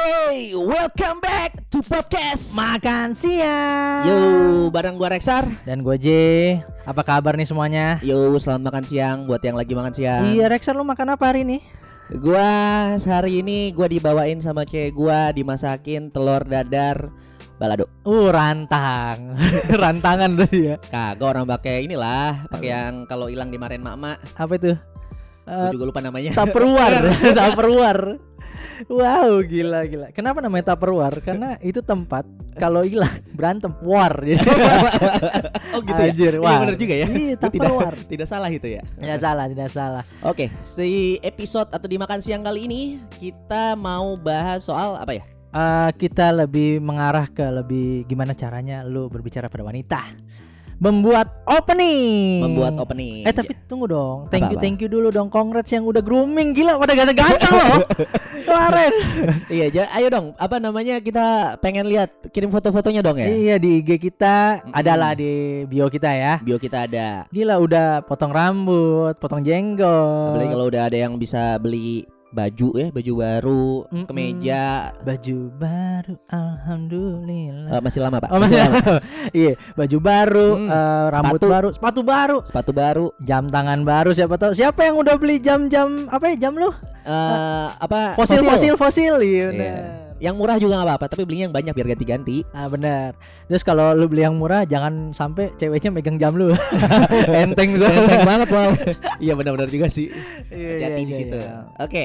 Hey, welcome back to podcast. Makan siang. Yo, bareng gua Rexar. Dan gue J. Apa kabar nih semuanya? Yo, selamat makan siang buat yang lagi makan siang. Iya, Rexer lu makan apa hari ini? Gua hari ini gua dibawain sama cewek gua dimasakin telur dadar balado. Uh, rantang. Rantangan berarti ya. Kagak orang pakai inilah, pakai yang kalau hilang dimarahin mak-mak. Apa itu? Gua Uh, juga lupa namanya. Tupperware. Tupperware. Wow, gila gila. Kenapa namanya Tupperware? Karena itu tempat kalau hilang berantem war. Jadi oh gitu ya. Anjir, Iya wah. bener juga ya. Iya, Gua tidak, Tupperware. tidak salah itu ya. Tidak salah, tidak salah. Oke, si episode atau dimakan siang kali ini kita mau bahas soal apa ya? Eh, kita lebih mengarah ke lebih gimana caranya lu berbicara pada wanita. Membuat opening. Membuat opening. Eh tapi tunggu dong. Thank you Apa-apa? thank you dulu dong. Congrats yang udah grooming gila pada ganteng-ganteng loh. Kemarin. Iya, ja- ayo dong. Apa namanya kita pengen lihat kirim foto-fotonya dong ya. Iya di IG kita Mm-mm. adalah di bio kita ya. Bio kita ada. Gila udah potong rambut, potong jenggot. Apalagi kalau udah ada yang bisa beli baju ya, baju baru, Mm-mm. kemeja. baju baru alhamdulillah. Eh, masih lama pak. Oh masih Iya, baju baru, Hmm, eh, rambut sepatu. baru, sepatu baru, Sepatu baru. jam tangan baru siapa tahu. Siapa yang udah beli jam-jam apa ya jam lu? eh apa? Fosil fosil fosil, iya Iya. bener. Yang murah juga nggak apa-apa, tapi belinya yang banyak biar ganti-ganti. Ah benar. Terus kalau lu beli yang murah jangan sampai ceweknya megang jam lu. Enteng. Enteng banget soal. Iya benar-benar juga sih. Iya, Hati-hati iya, di iya, situ. Oke.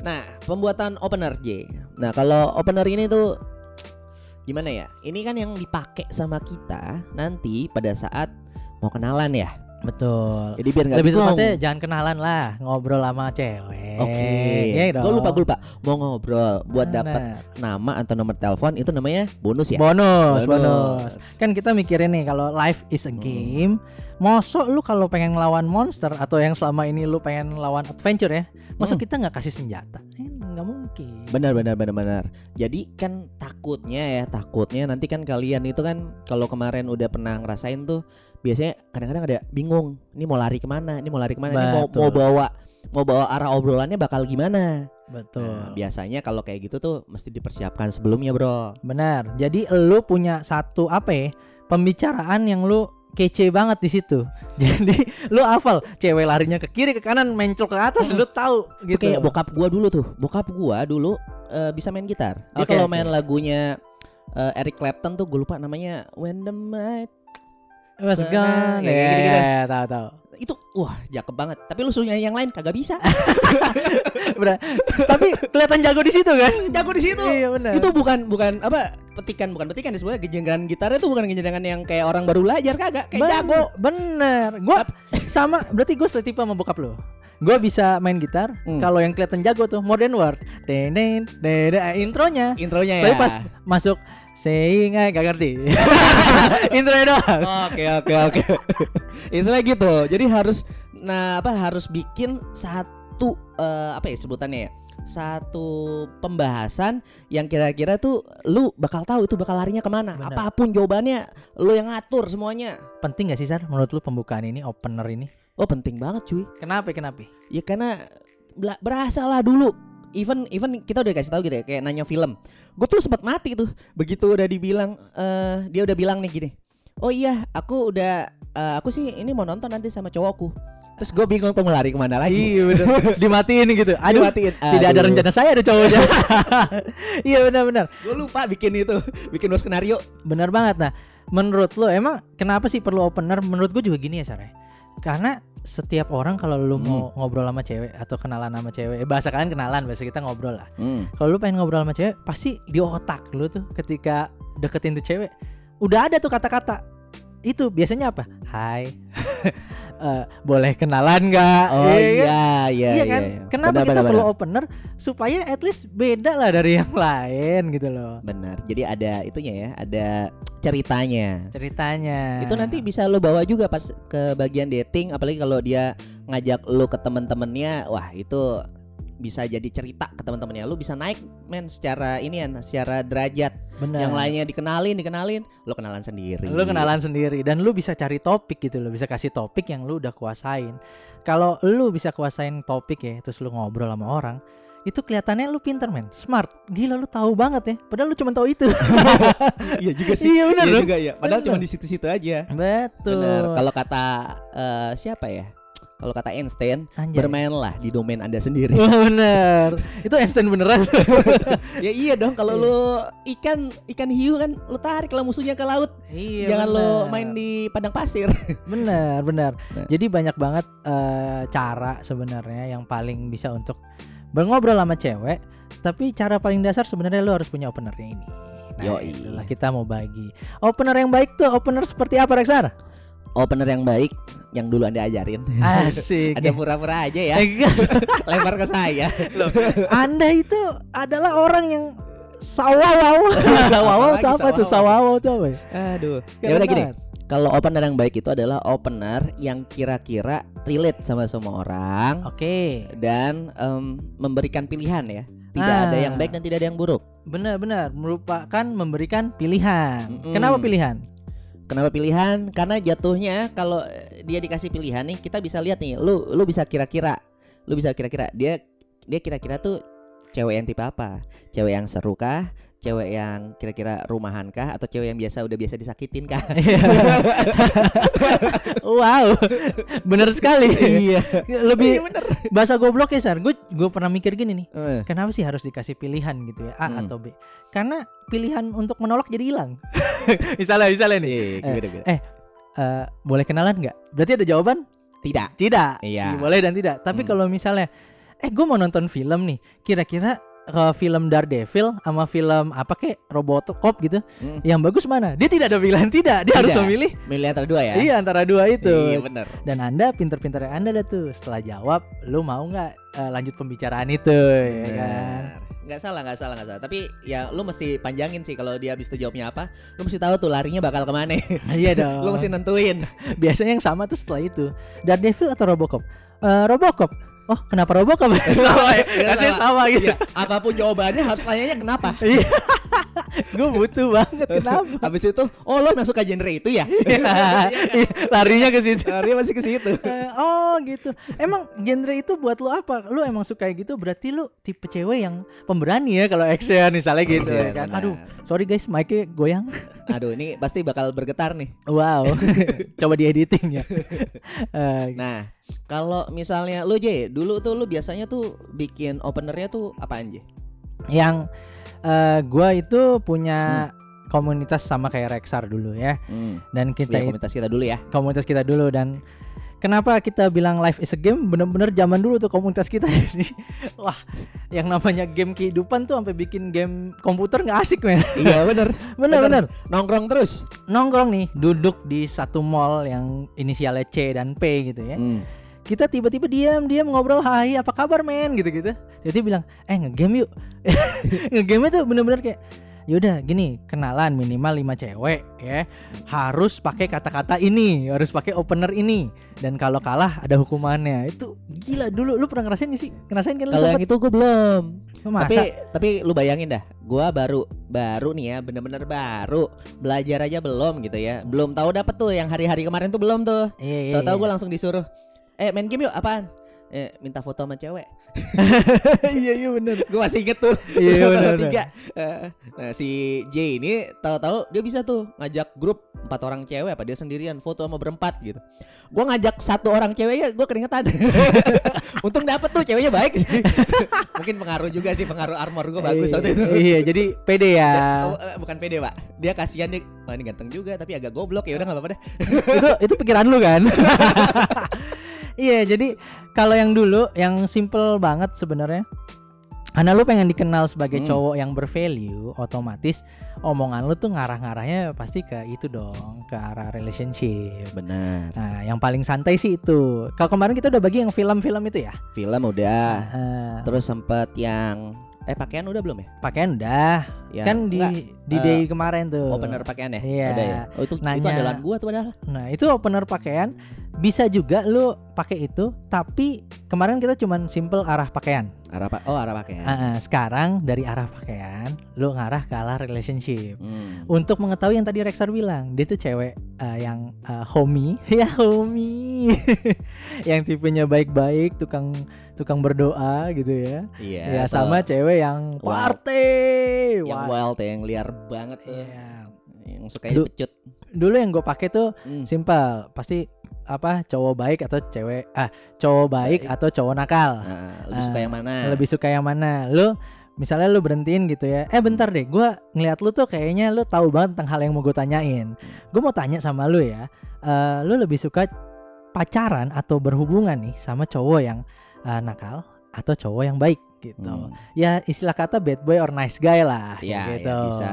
Nah, pembuatan opener J. Nah, kalau opener ini tuh gimana ya? Ini kan yang dipakai sama kita nanti pada saat mau kenalan ya. Betul. Jadi biar nggak Lebih tepatnya jangan kenalan lah, ngobrol sama cewek. Oke. Iya dong. Gue lupa gue lupa. Mau ngobrol buat dapat nama atau nomor telepon itu namanya bonus ya. bonus, bonus. Kan kita mikirin nih kalau life is a game, mosok lu kalau pengen ngelawan monster atau yang selama ini lu pengen ngelawan adventure ya, mosok Hmm. kita nggak kasih senjata? Eh, nggak mungkin. Benar benar benar benar. Jadi kan takutnya ya, takutnya nanti kan kalian itu kan kalau kemarin udah pernah ngerasain tuh biasanya kadang-kadang ada bingung, ini mau lari ke mana, ini mau lari ke mana, ini mau mau bawa mau bawa arah obrolannya bakal gimana. Betul. Nah, biasanya kalau kayak gitu tuh mesti dipersiapkan sebelumnya, Bro. Benar. Jadi lu punya satu apa ya? Pembicaraan yang lu kece banget di situ. Jadi lu hafal cewek larinya ke kiri ke kanan mencol ke atas Hmm. lu tahu Itu gitu. kayak bokap gua dulu tuh. Bokap gua dulu eh, bisa main gitar. Dia Oke, kalau oke. main lagunya eh, Eric Clapton tuh gue lupa namanya When the Night Mas Sana, Gon. kayak Ya, gitu-gitu. ya, tahu tahu. itu wah jakep banget. Tapi lu suruh nyanyi yang lain kagak bisa. Bener. Tapi kelihatan jago di situ kan? Jago di situ. Iya benar. Itu bukan bukan apa petikan bukan petikan sebenarnya genjangan gitarnya itu bukan genjangan yang kayak orang baru belajar kagak kayak Ben- jago. Bener. Gua sama berarti gue setipe sama bokap lo. Gue bisa main gitar. Hmm. Kalau yang kelihatan jago tuh Modern World. Denen, denen, eh, intronya. Intronya ya. Tapi pas masuk saying I gak ngerti. intronya doang. Oke oke oke. Istilahnya gitu. Jadi harus nah apa harus bikin satu eh, apa ya sebutannya ya? Satu pembahasan yang kira-kira tuh lu bakal tahu itu bakal larinya ke mana. Benar. Apa pun jawabannya lu yang ngatur semuanya. Penting gak sih Sar menurut lu pembukaan ini opener ini? Oh penting banget cuy. Kenapa kenapa? Ya karena berasa lah dulu. Even even kita udah kasih tahu gitu ya kayak nanya film. Gue tuh sempat mati tuh begitu udah dibilang eh dia udah bilang nih gini. Oh iya, aku udah eh, aku sih ini mau nonton nanti sama cowokku. Terus gue bingung tuh mau lari ke mana lagi. Iya bener. Dimatiin gitu. Aduh. Dimatiin. Tidak ada rencana saya ada cowoknya. iya benar-benar. Gue lupa bikin itu, bikin dua skenario. Benar banget. Nah, menurut lo emang kenapa sih perlu opener? Menurut gue juga gini ya, Sar. ya. Karena setiap orang kalau lu mau ngobrol sama cewek atau kenalan sama cewek, eh, bahasa kalian kenalan, bahasa kita ngobrol lah. Hmm. Kalau lu pengen ngobrol sama cewek, pasti di otak lu tuh ketika deketin tuh cewek, udah ada tuh kata-kata. Itu biasanya apa? Hai. Eh, boleh kenalan nggak? Oh Iya kan? iya iya Iya kan? Benar, Kenapa kita benar, perlu benar. opener supaya at least beda lah dari yang lain gitu loh. Benar. Jadi ada itunya ya, ada ceritanya. Ceritanya. Itu nanti bisa lo bawa juga pas ke bagian dating, apalagi kalau dia ngajak lo ke temen-temennya, wah itu bisa jadi cerita ke teman-temannya. Lu bisa naik men secara ini ya, secara derajat. Benar. Yang lainnya dikenalin, dikenalin, lu kenalan sendiri. Lu kenalan sendiri dan lu bisa cari topik gitu loh, bisa kasih topik yang lu udah kuasain. Kalau lu bisa kuasain topik ya, terus lu ngobrol sama orang, itu kelihatannya lu pinter men, smart. Gila lu tahu banget ya. Padahal lu cuma tahu itu. iya juga sih. Iya, bener Iya juga ya. Padahal Bener. cuma di situ-situ aja. Betul. Benar. Kalau kata eh, siapa ya? Kalau kata Einstein, Anjay. bermainlah di domain Anda sendiri. Wah bener Itu Einstein beneran ya iya dong kalau Iya. lu ikan ikan hiu kan lu tarik lah musuhnya ke laut. Iya Jangan lu bener. main di padang pasir. Bener bener Nah. Jadi banyak banget eh, cara sebenarnya Yang paling bisa untuk Mengobrol sama cewek Tapi cara paling dasar sebenarnya lu harus punya openernya ini Nah Yoi. itulah kita mau bagi Opener yang baik tuh Opener seperti apa Rexar? Opener yang baik yang dulu Anda ajarin. Asik Ada pura-pura aja ya. Lempar ke saya. Anda itu adalah orang yang Sawawaw Sawawaw itu apa tuh? sawawaw? Itu apa ya? Aduh. Ya udah gini. Kalau opener yang baik itu adalah opener yang kira-kira relate sama semua orang Oke dan em, memberikan pilihan ya. Tidak Ah. ada yang baik dan tidak ada yang buruk. Benar-benar merupakan memberikan pilihan. Mm-mm. Kenapa pilihan? Kenapa pilihan? Karena jatuhnya kalau dia dikasih pilihan nih, kita bisa lihat nih, lu lu bisa kira-kira, lu bisa kira-kira dia dia kira-kira tuh cewek yang tipe apa? Cewek yang seru kah? Cewek yang kira-kira rumahan kah? Atau cewek yang biasa udah biasa disakitin kah? wow, bener sekali. iya. Lebih bahasa goblok ya, Sar. Gue gue pernah mikir gini nih. Eh, Kenapa sih harus dikasih pilihan gitu ya, A Hmm. atau B? Karena pilihan untuk menolak jadi hilang. misalnya, misalnya nih, Iya, gimana? eh eh, boleh kenalan nggak? Berarti ada jawaban? Tidak. Tidak. Iya. Boleh dan tidak. Tapi Hmm. kalau misalnya, eh gue mau nonton film nih, kira-kira eh, film Daredevil sama film apa kek Robocop gitu, Hmm. yang bagus mana? Dia tidak ada pilihan tidak, dia harus Tidak. memilih. Milih antara dua ya? Iya antara dua itu. Iya, bener. Dan anda pinter-pinternya anda dah tuh setelah jawab, lu mau nggak eh, lanjut pembicaraan itu, ya kan? Bener. Nggak salah, nggak salah, nggak salah. Tapi ya lu mesti panjangin sih kalau dia habis itu jawabnya apa. Lu mesti tahu tuh larinya bakal ke mana. Iya dong. lu mesti nentuin. Biasanya yang sama tuh setelah itu. Daredevil atau Robocop? Eh, Robocop. Oh, kenapa Robocop? sama ya. Iya, Kasih sama. sama gitu. Iya, apa pun jawabannya harus tanyanya kenapa. Iya. Gue butuh banget kenapa? Habis itu, oh lo masuk ke genre itu ya? Iya, Larinya ke situ. Dia masih ke situ. Eh, oh gitu. Emang genre itu buat lu apa? Lu emang suka gitu? Berarti lu tipe cewek yang pemberani ya kalau action misalnya gitu Iya, kan? benar. Aduh, sorry guys, mic goyang. Aduh, ini pasti bakal bergetar nih. Wow. Coba diediting ya. Eh, Nah, kalau misalnya lu J, dulu tuh lu biasanya tuh bikin openernya tuh apaan J? yang eh, gua itu punya komunitas sama kayak Rexar dulu ya. Hmm. Dan kita Ya, komunitas kita dulu ya. komunitas kita dulu dan kenapa kita bilang life is a game bener-bener zaman dulu tuh komunitas kita ini wah yang namanya game kehidupan tuh sampai bikin game komputer nggak asik men iya, bener. bener bener Nongkrong terus. nongkrong nih duduk di satu mall yang inisialnya C dan P gitu ya Hmm. Kita tiba-tiba diam diam ngobrol hai apa kabar men? Gitu gitu jadi bilang eh ngegame yuk. Ngegame tuh bener-bener kayak yaudah gini kenalan minimal 5 cewek ya. Harus pakai kata-kata ini harus pakai opener ini. Dan kalau kalah ada hukumannya. Itu gila dulu. Lu pernah ngerasain gak sih? Ngerasain kan Kalau yang itu gue belum. masa? Tapi tapi lu bayangin dah, gua baru baru nih ya, bener-bener baru belajar aja belum gitu ya. Belum tahu dapet tuh yang hari-hari kemarin tuh belum tuh. iya, iya, Tahu-tahu iya. gue langsung disuruh, eh main game yuk apaan? Eh, minta foto sama cewek. iya iya bener Gue masih inget tuh. Iya, bener, tiga. Eh, Nah si J ini tahu-tahu dia bisa tuh ngajak grup empat orang cewek apa dia sendirian foto sama berempat gitu. Gue ngajak satu orang ceweknya gue keringetan. Untung dapet tuh ceweknya baik sih. Mungkin pengaruh juga sih pengaruh armor gue bagus Iya, waktu itu. iya jadi pede ya Oh, eh, bukan pede pak Dia kasihan dia oh, ini ganteng juga tapi agak goblok ya udah nggak apa-apa deh itu itu pikiran lu kan iya jadi kalau yang dulu yang simple banget sebenarnya karena lu pengen dikenal sebagai Hmm. cowok yang bervalue otomatis omongan lu tuh ngarah-ngarahnya pasti ke itu dong ke arah relationship. Benar nah yang paling santai sih itu. Kalau kemarin kita udah bagi yang film-film itu ya? Film udah. Eh, Terus sempet yang Eh pakaian udah belum ya? pakaian udah Ya, kan di enggak, di eh, day kemarin tuh. opener pakaian ya? Iya. Ada ya? Oh itu itu Nanya. andalan gua tuh padahal. Nah, itu opener pakaian bisa juga lu pakai itu, tapi kemarin kita cuman simple arah pakaian. Arah pak. Oh, arah pakaian. Ah, ah, sekarang dari arah pakaian lu ngarah ke arah relationship. Hmm. Untuk mengetahui yang tadi Rexar bilang, dia tuh cewek eh, yang eh, homie, ya homie, yang tipenya baik-baik, tukang tukang berdoa gitu ya. Iya. ya sama cewek yang Wild. party. yang Wah, wild ya, yang liar banget tuh. iya. Yang sukanya Aduh. pecut. Dulu yang gue pakai tuh Hmm. Simpel, pasti apa cowok baik atau cewek ah cowok baik, Baik. atau cowok nakal. Nah, lebih suka Ah, yang mana? Lebih suka yang mana? Lu misalnya lu berhentiin gitu ya. Eh bentar deh, gua ngeliat lu tuh kayaknya lu tahu banget tentang hal yang mau gue tanyain. Gue mau tanya sama lu ya. eh, lu lebih suka pacaran atau berhubungan nih sama cowok yang eh, nakal atau cowok yang baik gitu. Hmm. Ya istilah kata bad boy or nice guy lah kayak ya, gitu. bisa.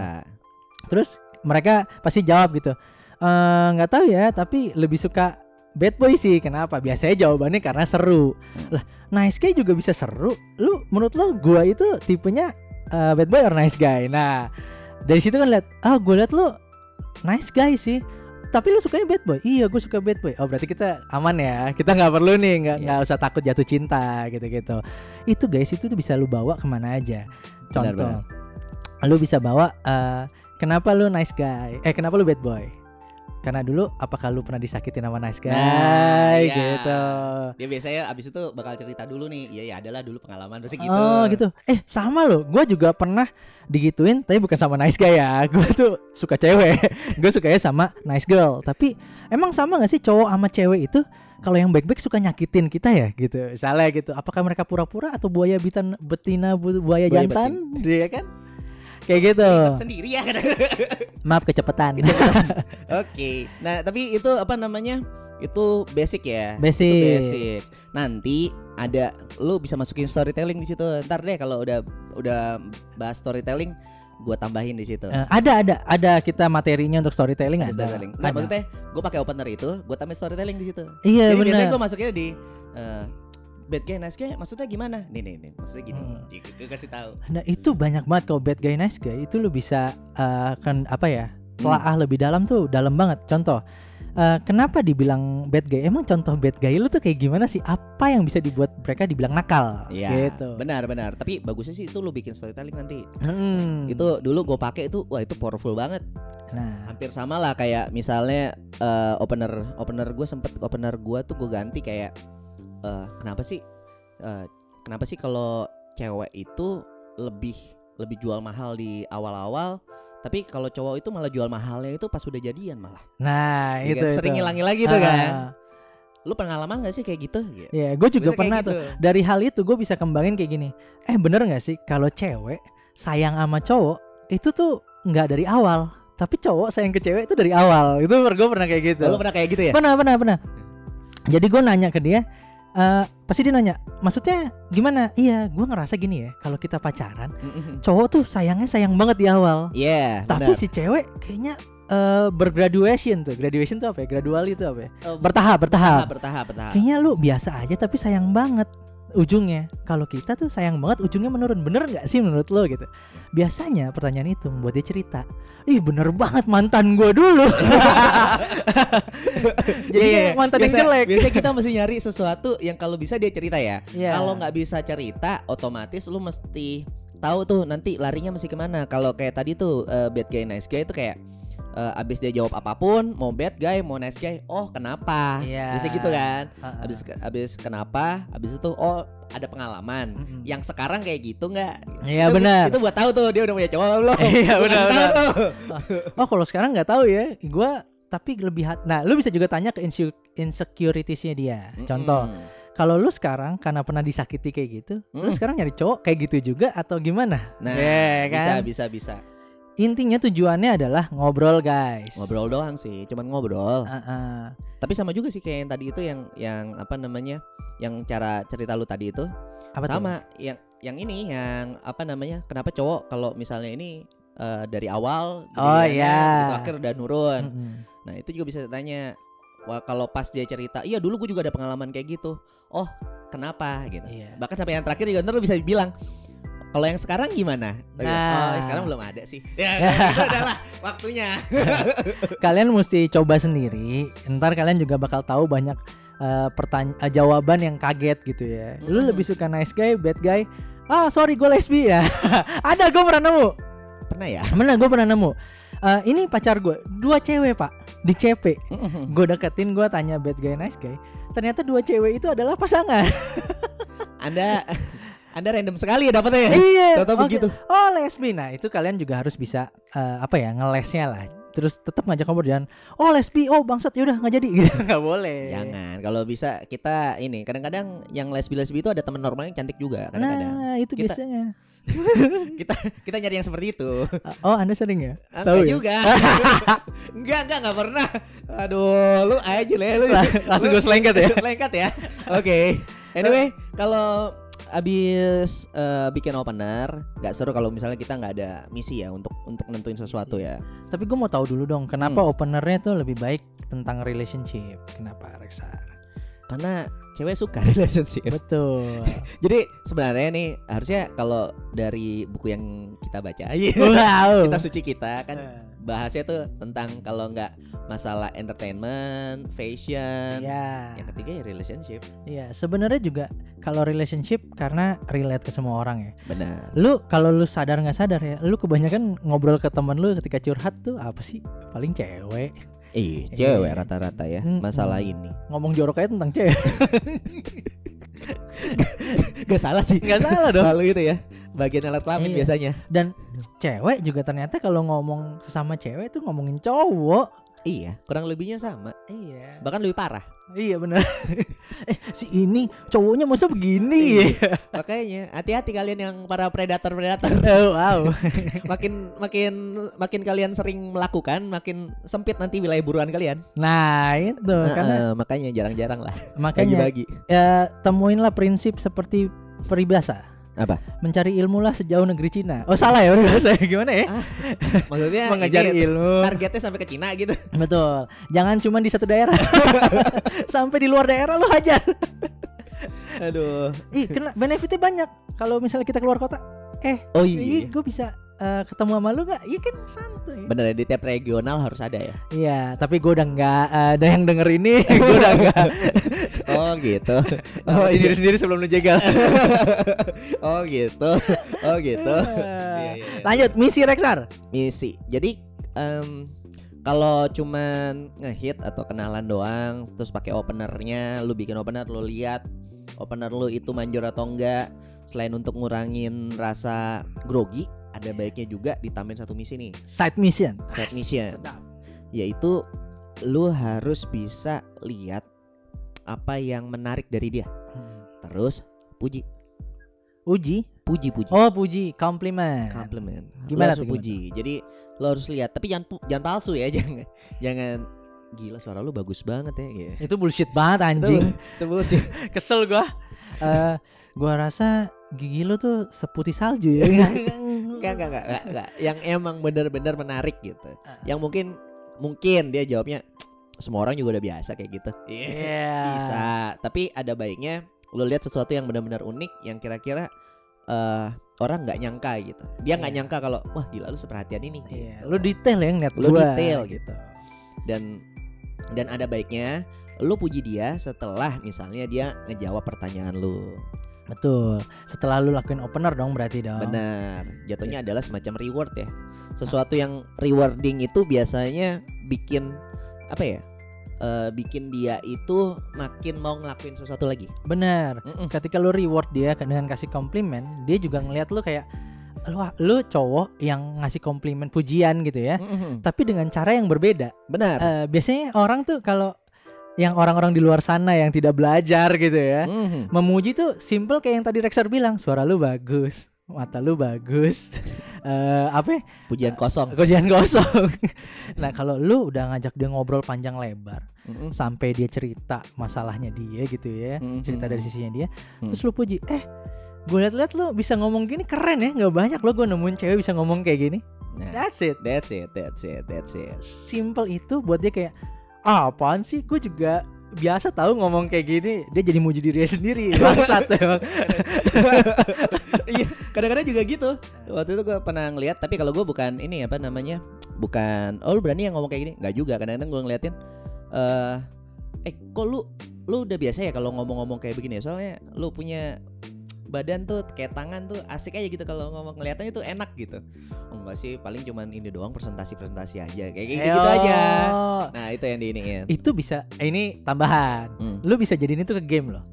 Terus mereka pasti jawab gitu. "Eh, nggak tahu ya, tapi lebih suka bad boy sih. Kenapa? Biasanya jawabannya karena seru. Lah, nice guy juga bisa seru. Lu menurut lu gua itu tipenya eh, bad boy or nice guy? Nah, dari situ kan lihat, ah gua lihat lu nice guy sih. Tapi lu sukanya bad boy? Iya, gue suka bad boy. Oh, berarti kita aman ya. Kita nggak perlu nih, nggak Iya. nggak usah takut jatuh cinta gitu-gitu. Itu guys, itu tuh bisa lu bawa ke mana aja. Contoh, Benar, lu bisa bawa eh, kenapa lu nice guy? Eh, kenapa lu bad boy? Karena dulu apakah lu pernah disakitin sama nice guy Nah, iya. gitu. Dia biasanya abis itu bakal cerita dulu nih. Iya ya adalah dulu pengalaman terus gitu. Oh gitu. Eh sama loh. Gue juga pernah digituin, tapi bukan sama nice guy ya. Gue tuh suka cewek. Gue sukanya sama nice girl. Tapi emang sama gak sih cowok sama cewek itu? Kalau yang baik-baik suka nyakitin kita ya gitu. Misalnya gitu. Apakah mereka pura-pura atau buaya bitan betina bu- buaya Buaya jantan? Dia kan? Kayak gitu. Sendiri ya. Maaf kecepatan. Oke. Nah, tapi itu apa namanya? Itu basic ya. Basic. Itu basic. Nanti ada lu bisa masukin storytelling di situ. Ntar deh kalau udah udah bahas storytelling, gua tambahin di situ. Eh, ada ada ada kita materinya untuk storytelling Ada ada. storytelling. Nah, Ada. maksudnya gue pakai opener itu, gue tambahin storytelling di situ. Iya Jadi biasanya benar. gue masuknya di eh, bad guy, nice guy, maksudnya gimana? Nih nih nih, maksudnya gini. Hmm. Jika gue kasih tahu. Nah itu banyak banget kalau bad guy nice guy itu lu bisa eh, kan apa ya Hmm. telaah lebih dalam tuh dalam banget. Contoh eh, kenapa dibilang bad guy? Emang contoh bad guy lu tuh kayak gimana sih? Apa yang bisa dibuat mereka dibilang nakal? Iya, Gitu. benar benar. Tapi bagusnya sih itu lu bikin storytelling nanti. Hmm. Itu dulu gue pakai itu, wah itu powerful banget. Nah Hampir sama lah kayak misalnya eh, opener opener gue sempet opener gue tuh gue ganti kayak eh, kenapa sih eh, kenapa sih kalau cewek itu lebih lebih jual mahal di awal-awal tapi kalau cowok itu malah jual mahalnya itu pas udah jadian malah nah Iya itu kan? sering ngilangi lagi tuh kan lu pengalaman gak sih kayak gitu. Iya, gue juga kayak pernah gitu. tuh. Dari hal itu gue bisa kembangin kayak gini. Eh bener nggak sih kalau cewek sayang sama cowok itu tuh nggak dari awal, tapi cowok sayang ke cewek itu dari awal. Itu gue pernah kayak gitu. lu pernah kayak gitu ya Pernah, pernah, pernah. Jadi gue nanya ke dia, eh pasti dia nanya, maksudnya gimana? Iya, gue ngerasa gini ya, kalau kita pacaran, cowok tuh sayangnya sayang banget di awal, Iya tapi benar. si cewek kayaknya eh bergraduation tuh, graduation tuh apa ya? Gradual itu apa ya? Oh, Bertahap, bertahap. bertahap bertahap bertahap Kayaknya lu biasa aja tapi sayang banget ujungnya. Kalau kita tuh sayang banget ujungnya menurun. Bener nggak sih menurut lo gitu? Biasanya pertanyaan itu membuat dia cerita. Ih bener banget mantan gua dulu. Jadi iya, kayak iya. mantan yang Biasa- jelek. Biasanya kita mesti nyari sesuatu yang kalau bisa dia cerita ya. Iya. Kalau nggak bisa cerita, otomatis lu mesti tahu tuh nanti larinya mesti ke mana. Kalau kayak tadi tuh eh, bad guy nice guy itu kayak eh, abis dia jawab apa pun, mau bad guy, mau nice guy, oh kenapa? Iya. Bisa gitu kan? Heeh. Abis abis kenapa? Abis itu oh ada pengalaman. Mm-mm. Yang sekarang kayak gitu nggak? Iya, Itu- benar. Itu buat tahu tuh dia udah punya cowok belum? Iya, benar, tuh. Oh kalau sekarang nggak tahu ya. Gua tapi lebih hat- Nah, lu bisa juga tanya ke inse- insecuritiesnya dia. Contoh, Mm-mm. kalau lu sekarang karena pernah disakiti kayak gitu, lu Mm. sekarang nyari cowok kayak gitu juga atau gimana? Nah, bisa kan? bisa bisa. Intinya tujuannya adalah ngobrol, guys. Ngobrol doang sih, cuman ngobrol. Heeh. Tapi sama juga sih kayak yang tadi itu yang yang apa namanya? Yang cara cerita lu tadi itu Apa tuh? sama yang yang ini yang apa namanya? Kenapa cowok kalau misalnya ini eh, dari awal Oh, jadiannya iya. gitu, akhir udah nurun. Mm-mm. Nah, itu juga bisa tanya. Wah, kalau pas dia cerita, iya dulu gue juga ada pengalaman kayak gitu. Oh, kenapa gitu. Iya. Bahkan sampai yang terakhir juga ntar lu bisa bilang kalau yang sekarang gimana? Nah. Oh, yang sekarang belum ada sih. Ya, itu adalah waktunya. kalian mesti coba sendiri. Ntar kalian juga bakal tahu banyak eh, pertanya- eh, jawaban yang kaget gitu ya. Lu Mm. lebih suka nice guy, bad guy? Ah sorry gue lesbi ya. Ada gue pernah nemu. Pernah ya? Mana gue pernah nemu. Eh, ini pacar gue dua cewek pak di CP. Gue deketin gue tanya bad guy nice guy. Ternyata dua cewek itu adalah pasangan. Anda Anda random sekali ya dapetnya ya? iya. Tahu-tahu oke. begitu. Oh lesbi. Nah itu kalian juga harus bisa eh, apa ya ngelesnya lah. Terus tetap ngajak ngobrol jangan. Oh lesbi. Oh bangsat yaudah nggak jadi. Gitu nggak boleh. Jangan. Kalau bisa kita ini kadang-kadang yang lesbi-lesbi itu ada teman normal yang cantik juga kadang-kadang. Nah itu Kita- biasanya. Kita kita nyari yang seperti itu. Oh anda sering ya? Ah, Tahu ya? juga. enggak, enggak, enggak pernah. Aduh, lu aja lah lu. Langsung gue selengkat ya. Lengkat ya. Oke. Anyway, kalau abis eh, bikin opener, nggak seru kalau misalnya kita nggak ada misi ya untuk untuk nentuin sesuatu ya. Tapi gue mau tahu dulu dong, kenapa Hmm. openernya tuh lebih baik tentang relationship? Kenapa Reksa? Karena cewek suka relationship. Betul. Jadi sebenarnya nih harusnya kalau dari buku yang kita baca, wow. kita suci kita kan Eh, bahasnya tuh tentang kalau nggak masalah entertainment, fashion, Ya, yang ketiga ya relationship. ya sebenarnya juga kalau relationship karena relate ke semua orang ya. Benar. Lu kalau lu sadar nggak sadar ya, lu kebanyakan ngobrol ke teman lu ketika curhat tuh apa sih? Paling cewek. Ih, Iya. cewek rata-rata ya Mm-mm. masalah ini. Ngomong jorok aja tentang cewek. Gak salah sih. Nggak salah dong. Selalu itu ya. Bagian alat kelamin Iya. biasanya. Dan cewek juga ternyata kalau ngomong sesama cewek tuh ngomongin cowok. Iya, kurang lebihnya sama. Iya. Bahkan lebih parah. Iya benar. eh si ini cowoknya masa begini ya? Makanya hati-hati kalian yang para predator-predator. Oh, wow. makin makin makin kalian sering melakukan, makin sempit nanti wilayah buruan kalian. Nah itu Nah, karena eh, makanya jarang-jarang lah makanya bagi-bagi. ya, temuinlah prinsip seperti peribahasa. Apa? Mencari ilmu lah sejauh negeri Cina. Oh salah ya peribahasa gimana ya? Maksudnya Mengejar ini ilmu. targetnya sampai ke Cina gitu. Betul. Jangan cuma di satu daerah. Sampai di luar daerah lu hajar. Aduh. Ih, kena benefitnya banyak. Kalau misalnya kita keluar kota, eh, Oh iya. gue bisa eh, ketemu sama lu nggak? Iya kan santuy. Bener ya, di tiap regional harus ada ya. Iya, tapi gue udah nggak ada yang denger ini. gue udah nggak. Oh gitu. Oh, ini sendiri sebelum lu jegal. oh gitu. Oh gitu. Iya, iya, iya. Lanjut misi Rexar. Misi. Jadi em, kalau cuman ngehit atau kenalan doang terus pakai openernya, lu bikin opener lu lihat opener lu itu manjur atau enggak selain untuk ngurangin rasa grogi ada baiknya juga ditambahin satu misi nih Side mission. side mission Sedap. yaitu lu harus bisa lihat apa yang menarik dari dia Hmm. terus puji Uji. puji puji Oh, puji, compliment. compliment Gimana harus tuh, gimana puji jadi lo harus lihat tapi jangan jangan palsu ya jangan jangan gila suara lu bagus banget ya gitu. Itu bullshit banget anjing. itu bullshit Kesel gua. Eh, gua rasa gigi lu tuh seputih salju ya. enggak enggak enggak enggak, enggak. yang emang benar-benar menarik gitu Ah. yang mungkin mungkin dia jawabnya semua orang juga udah biasa kayak gitu Iya. bisa tapi ada baiknya lo lihat sesuatu yang benar-benar unik yang kira-kira eh orang nggak nyangka gitu dia nggak Iya. nyangka kalau wah gila lu seperhatian ini Iya, gitu. lu detail ya ngeliat Lu gua. detail gitu. dan dan ada baiknya lu puji dia setelah misalnya dia ngejawab pertanyaan lu Betul. Setelah lu lakuin opener dong berarti dong. benar jatuhnya adalah semacam reward ya sesuatu yang rewarding itu biasanya bikin apa ya eh, bikin dia itu makin mau ngelakuin sesuatu lagi Bener. Mm-mm. Ketika lu reward dia dengan kasih komplimen, dia juga ngeliat lu kayak lu lu cowok yang ngasih komplimen pujian gitu ya. Mm-mm. Tapi dengan cara yang berbeda. benar Eh, biasanya orang tuh kalau yang orang-orang di luar sana yang tidak belajar gitu ya. Mhm. Memuji tuh simple kayak yang tadi Rexer bilang, suara lu bagus, mata lu bagus. Eh apa ya? pujian kosong Kerjaan kosong. nah, kalau lu udah ngajak dia ngobrol panjang lebar Mm-mm. sampai dia cerita masalahnya dia gitu ya, Mhm. cerita dari sisinya dia, Hmm. terus lu puji, "Eh, gue liat-liat lu bisa ngomong gini keren ya, nggak banyak lo gue nemuin cewek bisa ngomong kayak gini." nah That's it. that's it that's it that's it Simple itu buat dia kayak, ah, apaan sih? Gue juga biasa tahu ngomong kayak gini. Dia jadi muji dirinya sendiri. Bangsat emang. iya kadang-kadang juga gitu waktu itu gue pernah ngeliat tapi kalau gue bukan ini apa namanya bukan oh lu berani yang ngomong kayak gini nggak juga kadang-kadang gue ngeliatin eh eh kok lu lu udah biasa ya kalau ngomong-ngomong kayak begini ya soalnya lu punya badan tuh kayak tangan tuh asik aja gitu kalau ngomong ngeliatannya tuh enak gitu oh, enggak sih paling cuman ini doang presentasi presentasi aja kayak gitu, gitu aja nah itu yang diiniin Itu bisa eh, ini tambahan. Hmm. Lu bisa jadiin itu ke game loh.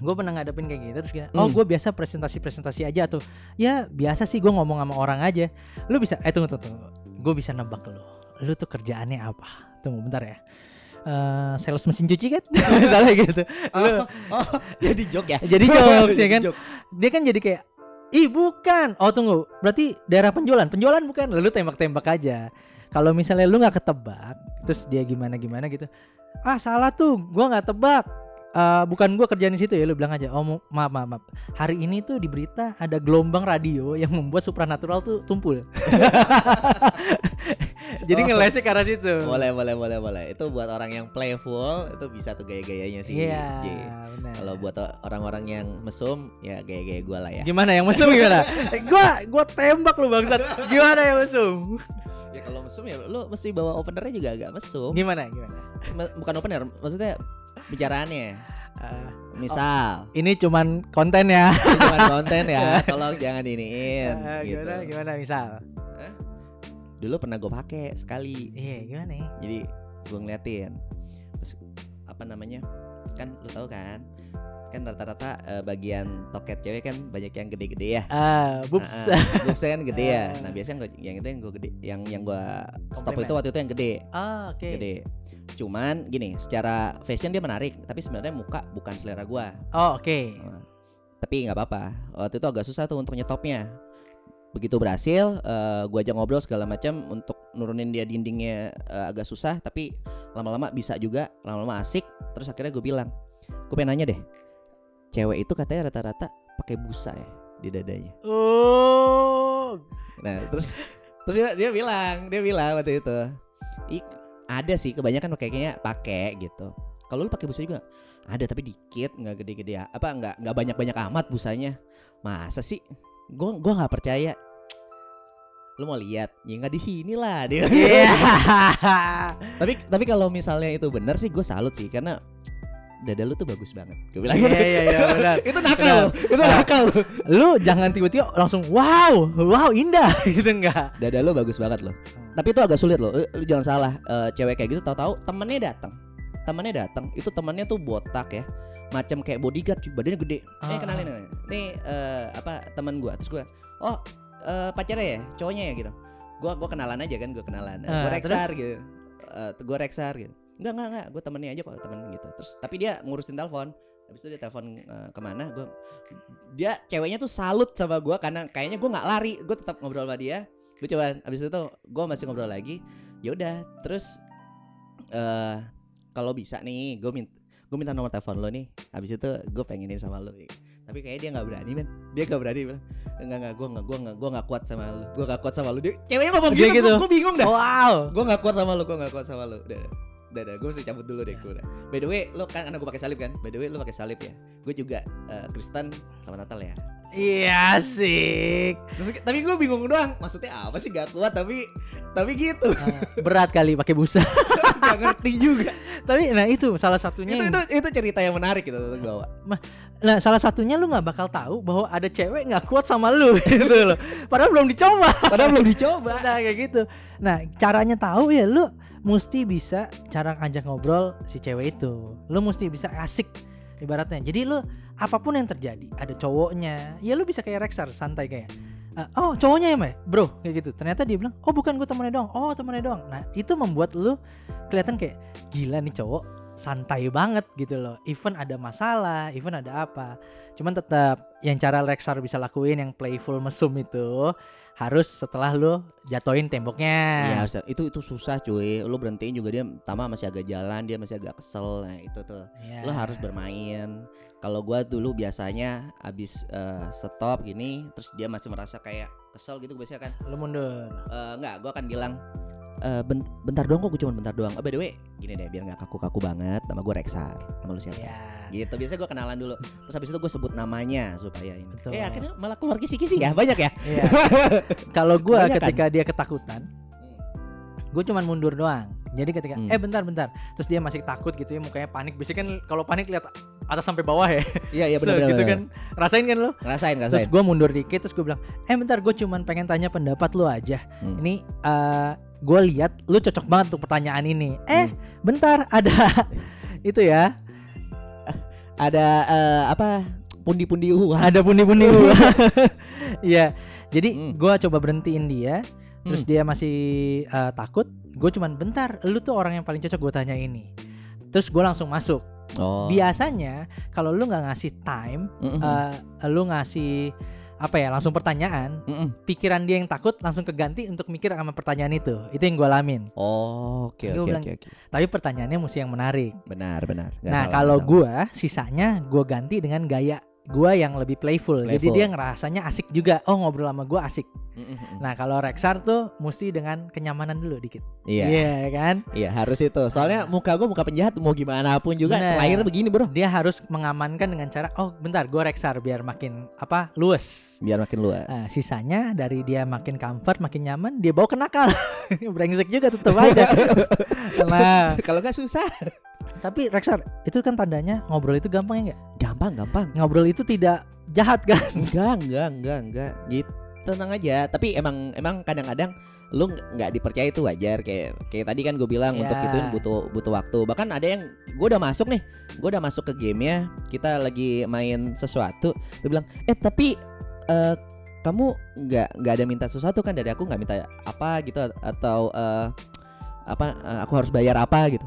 Gue pernah ngadepin kayak gitu terus gini, oh Hmm. gue biasa presentasi-presentasi aja tuh. Ya biasa sih gue ngomong sama orang aja. Lu bisa, eh tunggu tunggu, tunggu. gue bisa nebak lu. Lu tuh kerjaannya apa? Tunggu bentar ya. Eh sales mesin cuci kan? Misalnya gitu. Lu- oh, oh, jadi joke ya Jadi jokes ya Jadi kan? joke. dia kan jadi kayak ih bukan oh tunggu berarti daerah penjualan penjualan bukan lalu tembak-tembak aja kalau misalnya lu nggak ketebak terus dia gimana gimana gitu ah salah tuh gua nggak tebak Eh, bukan gua kerjaan di situ ya lu bilang aja. Oh maaf maaf maaf. Hari ini tuh di berita ada gelombang radio yang membuat supranatural tuh tumpul. Jadi Oh. ngelesnya ke arah situ. Boleh boleh boleh boleh. Itu buat orang yang playful itu bisa tuh gaya-gayanya sih iya benar. Kalau buat orang-orang yang mesum ya gaya-gaya gue lah ya. Gimana yang mesum gimana? Eh, gua gua tembak lu bangsat. Gimana yang mesum? Ya kalau mesum ya lu mesti bawa openernya juga agak mesum. Gimana gimana? Bukan opener maksudnya bicaraannya Eh, misal ini cuman konten ya. ini cuma konten ya tolong jangan iniin Eh, gitu gimana gimana misal? dulu pernah gue pakai sekali Iya gimana? ya? jadi gue ngeliatin terus apa namanya kan lu tahu kan kan rata-rata eh, bagian toket cewek kan banyak yang gede-gede ya Ah, boobs. Nah, ah, boobsnya kan gede ya. Ah. Nah biasanya gua, yang itu yang gue gede, yang yang gue stop itu waktu itu yang gede, Ah, oke. gede. Cuman gini, secara fashion dia menarik, tapi sebenarnya muka bukan selera gue. Oh, oke. Tapi nggak apa-apa. Waktu itu agak susah tuh untuk nyetopnya. Begitu berhasil, eh, gua ajak ngobrol segala macam untuk nurunin dia dindingnya eh, agak susah, tapi lama-lama bisa juga, lama-lama asik. Terus akhirnya gue bilang, gue pengen nanya deh, cewek itu katanya rata-rata pakai busa ya di dadanya. Oh. Nah terus terus dia, dia bilang, dia bilang waktu itu, "Ih, ada sih kebanyakan kayaknya pakai gitu. Kalau lu pakai busa juga ada tapi dikit, nggak gede-gede. Apa nggak nggak banyak-banyak amat busanya? Masa sih? Gue gua nggak percaya. Lu mau lihat? Ya nggak di sini lah dia. Iya. tapi tapi kalau misalnya itu benar sih gue salut sih karena dada lu tuh bagus banget. Gue bilang Iya gitu. iya iya benar. itu nakal, loh, itu Nah. nakal. Lu jangan tiba-tiba langsung wow, wow indah gitu enggak. Dada lu bagus banget loh. Tapi itu agak sulit loh. Eh, Lu jangan salah. eh, cewek kayak gitu tahu-tahu temennya datang. Temennya datang. Itu temennya tuh botak ya. Macam kayak bodyguard cuy, badannya gede. Eh Ah, kenalin nih. Nih eh, apa teman gua. Terus gua, "Oh, eh, pacarnya ya? Cowoknya ya gitu." Gua gua kenalan aja kan, gua kenalan. Ah, gua Rexar gitu. Eh, gua Rexar gitu. Enggak, enggak, enggak. Gua temennya aja kok, temen gitu. Terus tapi dia ngurusin telepon. Habis itu dia telepon eh, ke mana? Gua dia ceweknya tuh salut sama gua karena kayaknya gua nggak lari. Gua tetap ngobrol sama dia gue coba abis itu gue masih ngobrol lagi ya udah terus eh kalau bisa nih gue minta gue minta nomor telepon lo nih abis itu gue pengenin sama lo tapi kayaknya dia nggak berani men dia nggak berani bilang enggak enggak gue nggak gue nggak gue nggak kuat sama lo gue nggak kuat sama lo dia ceweknya ngomong Dia gitu, gitu. gue bingung dah Wow. gue nggak kuat sama lo gue nggak kuat sama lo udah udah udah gue mesti cabut dulu deh gue udah. By the way lo kan karena gue pakai salib kan? By the way lo pakai salib ya? Gue juga eh, Kristen selamat Natal ya. Iya sih. Terus, tapi gue bingung doang maksudnya apa sih? Gak kuat tapi tapi gitu. Berat kali pakai busa. gak ngerti juga. Tapi nah itu salah itu satunya. yang- itu itu cerita yang menarik gitu untuk bawa Nah salah satunya lu nggak bakal tahu bahwa ada cewek nggak kuat sama lu gitu loh. Padahal belum dicoba. padahal belum dicoba Nah kayak gitu. Nah caranya tahu ya lu mesti bisa cara ngajak ngobrol si cewek itu. Lu mesti bisa asik ibaratnya. Jadi lu apa pun yang terjadi, ada cowoknya, ya lu bisa kayak Rexar santai kayak "Eh, oh cowoknya ya Mbak? bro kayak gitu ternyata dia bilang oh bukan gue temennya doang oh temennya doang nah itu membuat lu kelihatan kayak gila nih cowok santai banget gitu loh. Even ada masalah even ada apa. Cuman tetap yang cara Rexar bisa lakuin yang playful mesum itu harus setelah lu jatoin temboknya. Iya itu itu susah cuy. Lu berhentiin juga dia pertama masih agak jalan dia masih agak kesel. Nah itu tuh. Iya. lu harus bermain. Kalau gua dulu biasanya abis eh, stop gini terus dia masih merasa kayak kesel gitu biasanya kan? Lu mundur. Eh, enggak gua akan bilang eh, ben- bentar doang kok gue cuma bentar doang. Oh, by the way, gini deh biar nggak kaku-kaku banget. Nama gue Rexar. Nama lu siapa? Ya. Gitu. Biasanya gue kenalan dulu. Terus habis itu gue sebut namanya supaya ini. Betul. Eh akhirnya malah keluar kisi-kisi ya. Banyak ya? Iya. Kalau gua Kebanyakan. ketika dia ketakutan, gue cuman mundur doang. Jadi ketika Hmm. eh bentar bentar, terus dia masih takut gitu ya mukanya panik. Biasanya kan kalau panik lihat atas sampai bawah ya. Iya, iya So, benar gitu kan. Rasain kan lo? Ngerasain, Terus ngerasain. gue mundur dikit terus gue bilang, "Eh bentar, gue cuman pengen tanya pendapat lu aja. Hmm. Ini eh gue lihat lu cocok banget untuk pertanyaan ini. Eh, Hmm. bentar, ada itu ya. Ada eh, apa? Pundi-pundi uang. Ada pundi-pundi gua. Iya. Jadi Hmm. gua coba berhentiin dia, terus Hmm. dia masih eh, takut. Gue cuman bentar, lu tuh orang yang paling cocok gue tanya ini. Terus gue langsung masuk. Oh. Biasanya kalau lu nggak ngasih time, Mm-mm. eh, lu ngasih apa ya langsung pertanyaan, Mm-mm. pikiran dia yang takut langsung keganti untuk mikir sama pertanyaan itu. Itu yang gue alamin. Oh, oke oke oke. Tapi pertanyaannya mesti yang menarik. Benar, benar. Nggak nah salah, kalau gua sisanya gua ganti dengan gaya gua yang lebih playful. Jadi Playful. dia ngerasanya asik juga. Oh ngobrol sama gua asik. Nah kalau Rexar tuh mesti dengan kenyamanan dulu dikit. Iya. Iya kan? Iya harus itu. Soalnya muka gue muka penjahat mau gimana pun juga Bener. lahir begini bro. Dia harus mengamankan dengan cara oh bentar gua Rexar biar makin apa luas. Biar makin luas. Nah, sisanya dari dia makin comfort, makin nyaman, dia bawa ke nakal. Brengsek juga tetep aja. nah, Kalau nggak susah. Tapi Rexar, itu kan tandanya ngobrol itu gampang ya nggak? Gampang gampang. Ngobrol itu tidak jahat kan? Enggak enggak enggak enggak. Gitu tenang aja. Tapi emang emang kadang-kadang lu nggak- dipercaya itu wajar kayak kayak tadi kan gue bilang untuk Ya. itu butuh butuh waktu bahkan ada yang gue udah masuk nih gue udah masuk ke gamenya kita lagi main sesuatu dia bilang eh tapi eh, kamu nggak nggak ada minta sesuatu kan dari aku nggak minta apa gitu atau eh, apa eh, aku harus bayar apa gitu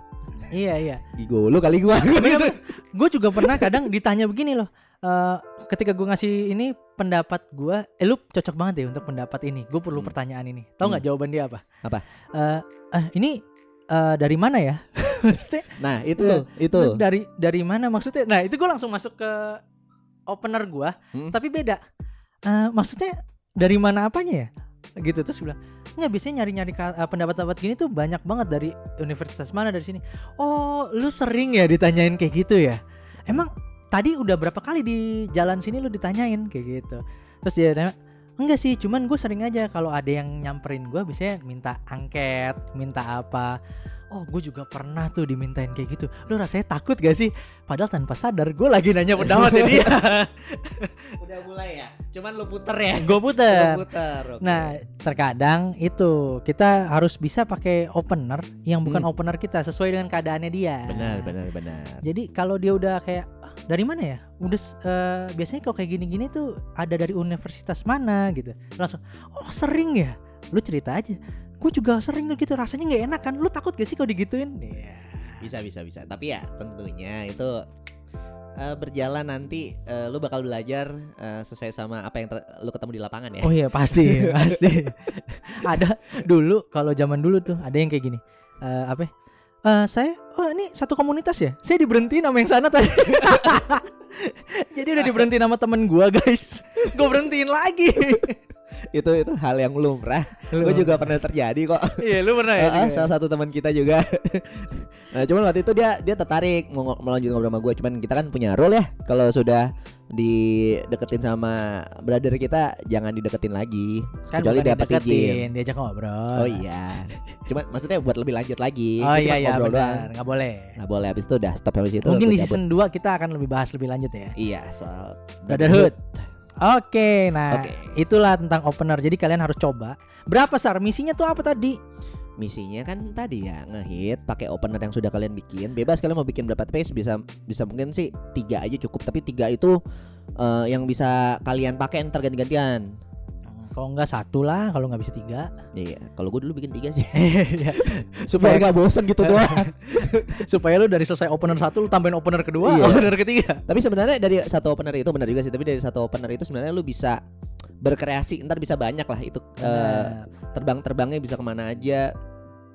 iya, iya. Gigo lu kali gua gitu. gue juga pernah kadang ditanya begini loh eh, ketika gue ngasih ini pendapat gue eh lu cocok banget ya untuk pendapat ini gue perlu Hmm. pertanyaan ini tahu nggak jawaban dia apa Apa? Eh, eh, ini eh, dari mana ya Maksudnya, Nah itu Iya. itu. dari dari mana maksudnya nah itu gue langsung masuk ke opener gue Hmm. tapi beda Eh, maksudnya dari mana apanya ya gitu. Terus bilang nggak biasanya nyari-nyari eh, pendapat-pendapat gini tuh banyak banget dari universitas mana dari sini. Oh lu sering ya ditanyain kayak gitu ya? Emang tadi udah berapa kali di jalan sini lu ditanyain? Kayak gitu. Terus dia enggak sih cuman gue sering aja kalau ada yang nyamperin gue biasanya minta angket minta apa oh gue juga pernah tuh dimintain kayak gitu lu rasanya takut gak sih padahal tanpa sadar gue lagi nanya pendapatnya dia Udah mulai ya. Cuman lu puter ya. gue puter puter. oke. Nah, terkadang itu kita harus bisa pakai opener yang bukan Hmm. opener kita sesuai dengan keadaannya dia. benar benar benar. Jadi kalau dia udah kayak "Ah, dari mana ya? Udah eh, biasanya kalau kayak gini-gini tuh ada dari universitas mana gitu. Langsung, oh sering ya. Lu cerita aja. Gue juga sering tuh gitu. Rasanya nggak enak kan? Lu takut gak sih kalau digituin? Iya. Bisa bisa bisa. Tapi ya tentunya itu eh, berjalan nanti eh, lu bakal belajar eh, sesuai sama apa yang lu ketemu di lapangan ya. Oh iya pasti pasti. ada dulu kalau zaman dulu tuh ada yang kayak gini. Eh, apa? ya? Eh, saya oh ini satu komunitas ya. Saya diberhentiin sama yang sana tadi. Jadi udah diberhentiin sama temen gua guys. Gue berhentiin lagi. itu itu hal yang lumrah. Gue juga pernah terjadi kok. Iya lu pernah ya. Ya? salah satu teman kita juga. nah, cuman waktu itu dia dia tertarik mau ngo- mau lanjut ngobrol sama gue. Cuman kita kan punya rule ya. Kalau sudah dideketin sama brother kita, jangan dideketin lagi. kan kecuali dapat izin. diajak ngobrol. Oh iya. Cuman maksudnya buat lebih lanjut lagi. Oh iya iya ngobrol doang. nggak boleh. Nggak boleh habis itu udah stop habis itu. Mungkin di season 2 kita akan lebih bahas lebih lanjut ya. Iya, soal Brotherhood. Oke, nah Oke. itulah tentang opener. Jadi kalian harus coba. Berapa sar? Misinya tuh apa tadi? Misinya kan tadi ya ngehit pakai opener yang sudah kalian bikin. Bebas kalian mau bikin berapa pace bisa bisa mungkin sih tiga aja cukup. Tapi tiga itu eh, yang bisa kalian pakai ntar ganti-gantian. Hmm, Kalau nggak satu lah, kalau nggak bisa tiga. Iya, kalau gue dulu bikin tiga sih Iya. supaya nggak bosen gitu doang. supaya lu dari selesai opener satu lu tambahin opener kedua, Iya. opener ketiga. tapi sebenarnya dari satu opener itu benar juga sih. Tapi dari satu opener itu sebenarnya lu bisa berkreasi. Ntar bisa banyak lah itu Benar. terbang-terbangnya bisa ke mana aja.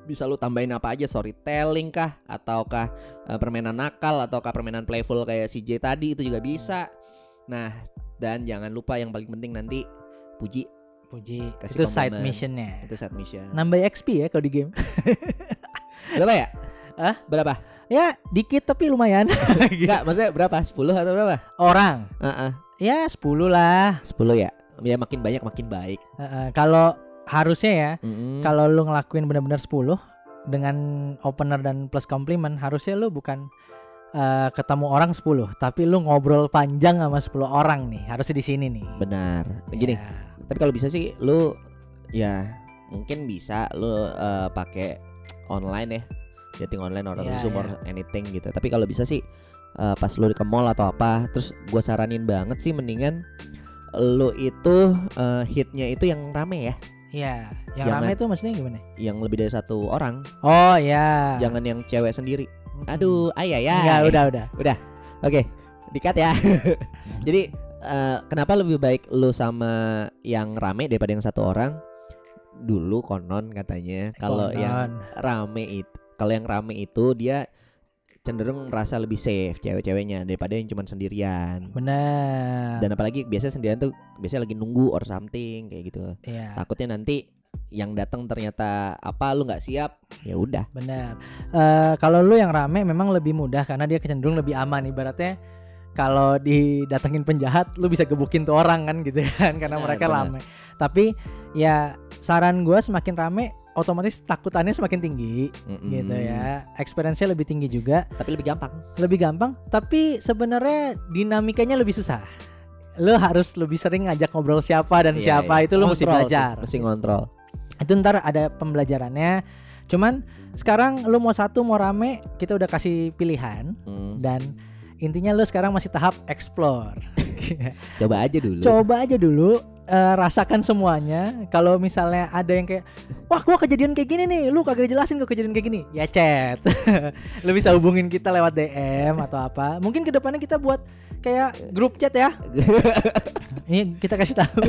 Bisa lu tambahin apa aja storytelling kah ataukah eh, permainan nakal ataukah permainan playful kayak CJ tadi itu juga bisa. Nah, dan jangan lupa yang paling penting nanti puji puji. Kasih itu side compliment. missionnya. Itu side mission. Nambah XP ya kalau di game. Berapa ya? Hah? Berapa? ya dikit tapi lumayan. Enggak, maksudnya berapa? 10 atau berapa? Orang. Heeh. Ya 10 lah. 10 ya. Ya makin banyak makin baik. Heeh, kalau harusnya ya Mm-mm. kalau lu ngelakuin benar-benar 10 dengan opener dan plus compliment harusnya lu bukan eh, ketemu orang 10 tapi lu ngobrol panjang sama 10 orang nih harusnya di sini nih benar. Gini, Ya. tapi kalau bisa sih lu ya mungkin bisa lu eh, pakai online ya. Dating online or Iya, Zoom or iya. anything gitu. Tapi kalau bisa sih eh, pas lu ke mall atau apa, terus gua saranin banget sih mendingan lu itu eh, hitnya itu yang rame ya, Iya, yang Jangan- rame itu maksudnya gimana? yang lebih dari satu orang, Oh ya. jangan yang cewek sendiri. Aduh, ayah ya. Enggak, udah udah. Oke, dikat ya. Jadi eh, kenapa lebih baik lu sama yang rame daripada yang satu orang? Dulu konon katanya kalau yang rame itu, kalau yang rame itu dia cenderung merasa lebih safe cewek-ceweknya daripada yang cuma sendirian. benar. Dan apalagi biasanya sendirian tuh biasanya lagi nunggu or something kayak gitu. Iya. Takutnya nanti yang datang ternyata apa lu nggak siap, ya udah. Benar. Eh kalau lu yang rame memang lebih mudah karena dia cenderung lebih aman ibaratnya kalau didatengin penjahat lu bisa gebukin tuh orang kan gitu kan karena Benar, mereka rame. Tapi ya saran gua semakin rame otomatis takutannya semakin tinggi Mm-mm. gitu ya. Experience-nya lebih tinggi juga, Tapi lebih gampang. lebih gampang tapi sebenarnya dinamikanya lebih susah. Lu harus lebih sering ngajak ngobrol siapa dan Iya, siapa iya. itu lu mesti belajar. Mesti ngontrol. Itu ntar ada pembelajarannya. Cuman sekarang lu mau satu mau rame kita udah kasih pilihan. Hmm. dan intinya lu sekarang masih tahap explore. Coba aja dulu. coba aja dulu eh, rasakan semuanya. Kalau misalnya ada yang kayak wah gua kejadian kayak gini nih. Lu kagak jelasin gua kejadian kayak gini. Ya chat. Lu bisa hubungin kita lewat DM atau apa. Mungkin ke depannya kita buat kayak grup chat ya ini kita kasih tahu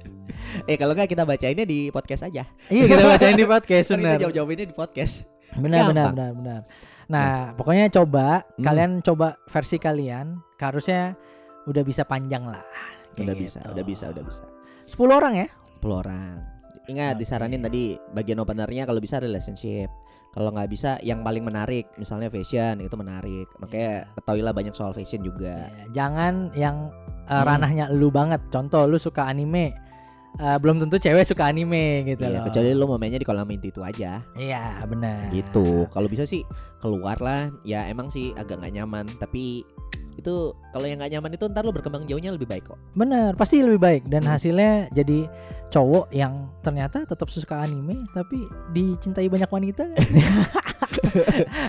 eh kalau nggak kita bacainnya di podcast aja. iya kita bacain di podcast Kan bener kita jawab-jawabinnya di podcast. benar benar Gampang. benar benar nah pokoknya coba Hmm. kalian coba versi kalian harusnya udah bisa panjang lah Kayak Udah bisa, gitu. udah bisa, udah bisa. 10 orang ya 10 orang. Ingat Oke. disaranin tadi bagian openernya kalau bisa relationship. Kalau nggak bisa yang paling menarik misalnya fashion itu menarik. Makanya Iya. ketahuilah banyak soal fashion juga. Ya, jangan yang uh, Hmm. ranahnya lu banget contoh lu suka anime uh, belum tentu cewek suka anime gitu Iya, loh kecuali lu mau mainnya di kolam inti itu aja. iya benar Gitu. Kalau bisa sih keluar lah. Ya emang sih agak nggak nyaman, tapi itu kalau yang nggak nyaman itu ntar lu berkembang jauhnya lebih baik kok. benar pasti lebih baik dan Hmm. hasilnya jadi cowok yang ternyata tetap suka anime tapi dicintai banyak wanita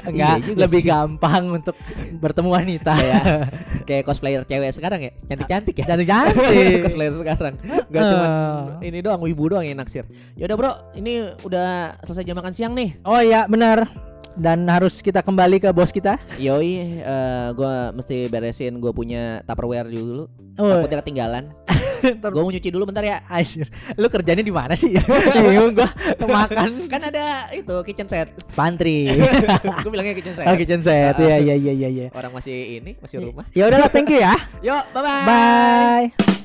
enggak Iya lebih sih. gampang untuk bertemu wanita Kayak kayak cosplayer cewek sekarang ya, cantik-cantik ya. cantik cantik cosplayer sekarang Gak cuman Eh. ini doang wibu doang yang naksir Yaudah bro ini udah selesai jam makan siang nih oh iya benar dan harus kita kembali ke bos kita? Yoi eh, gua mesti beresin gue punya tupperware dulu. Oh. Takutnya ketinggalan. Gue mau nyuci dulu bentar ya. Asyik. lu kerjanya di mana sih? Bingung gua. Makan. Kan ada itu kitchen set. Pantry. Gue bilangnya kitchen set. Oh kitchen set. Iya iya iya iya iya. Orang masih ini masih rumah. Ya udahlah thank you ya. Yuk bye bye bye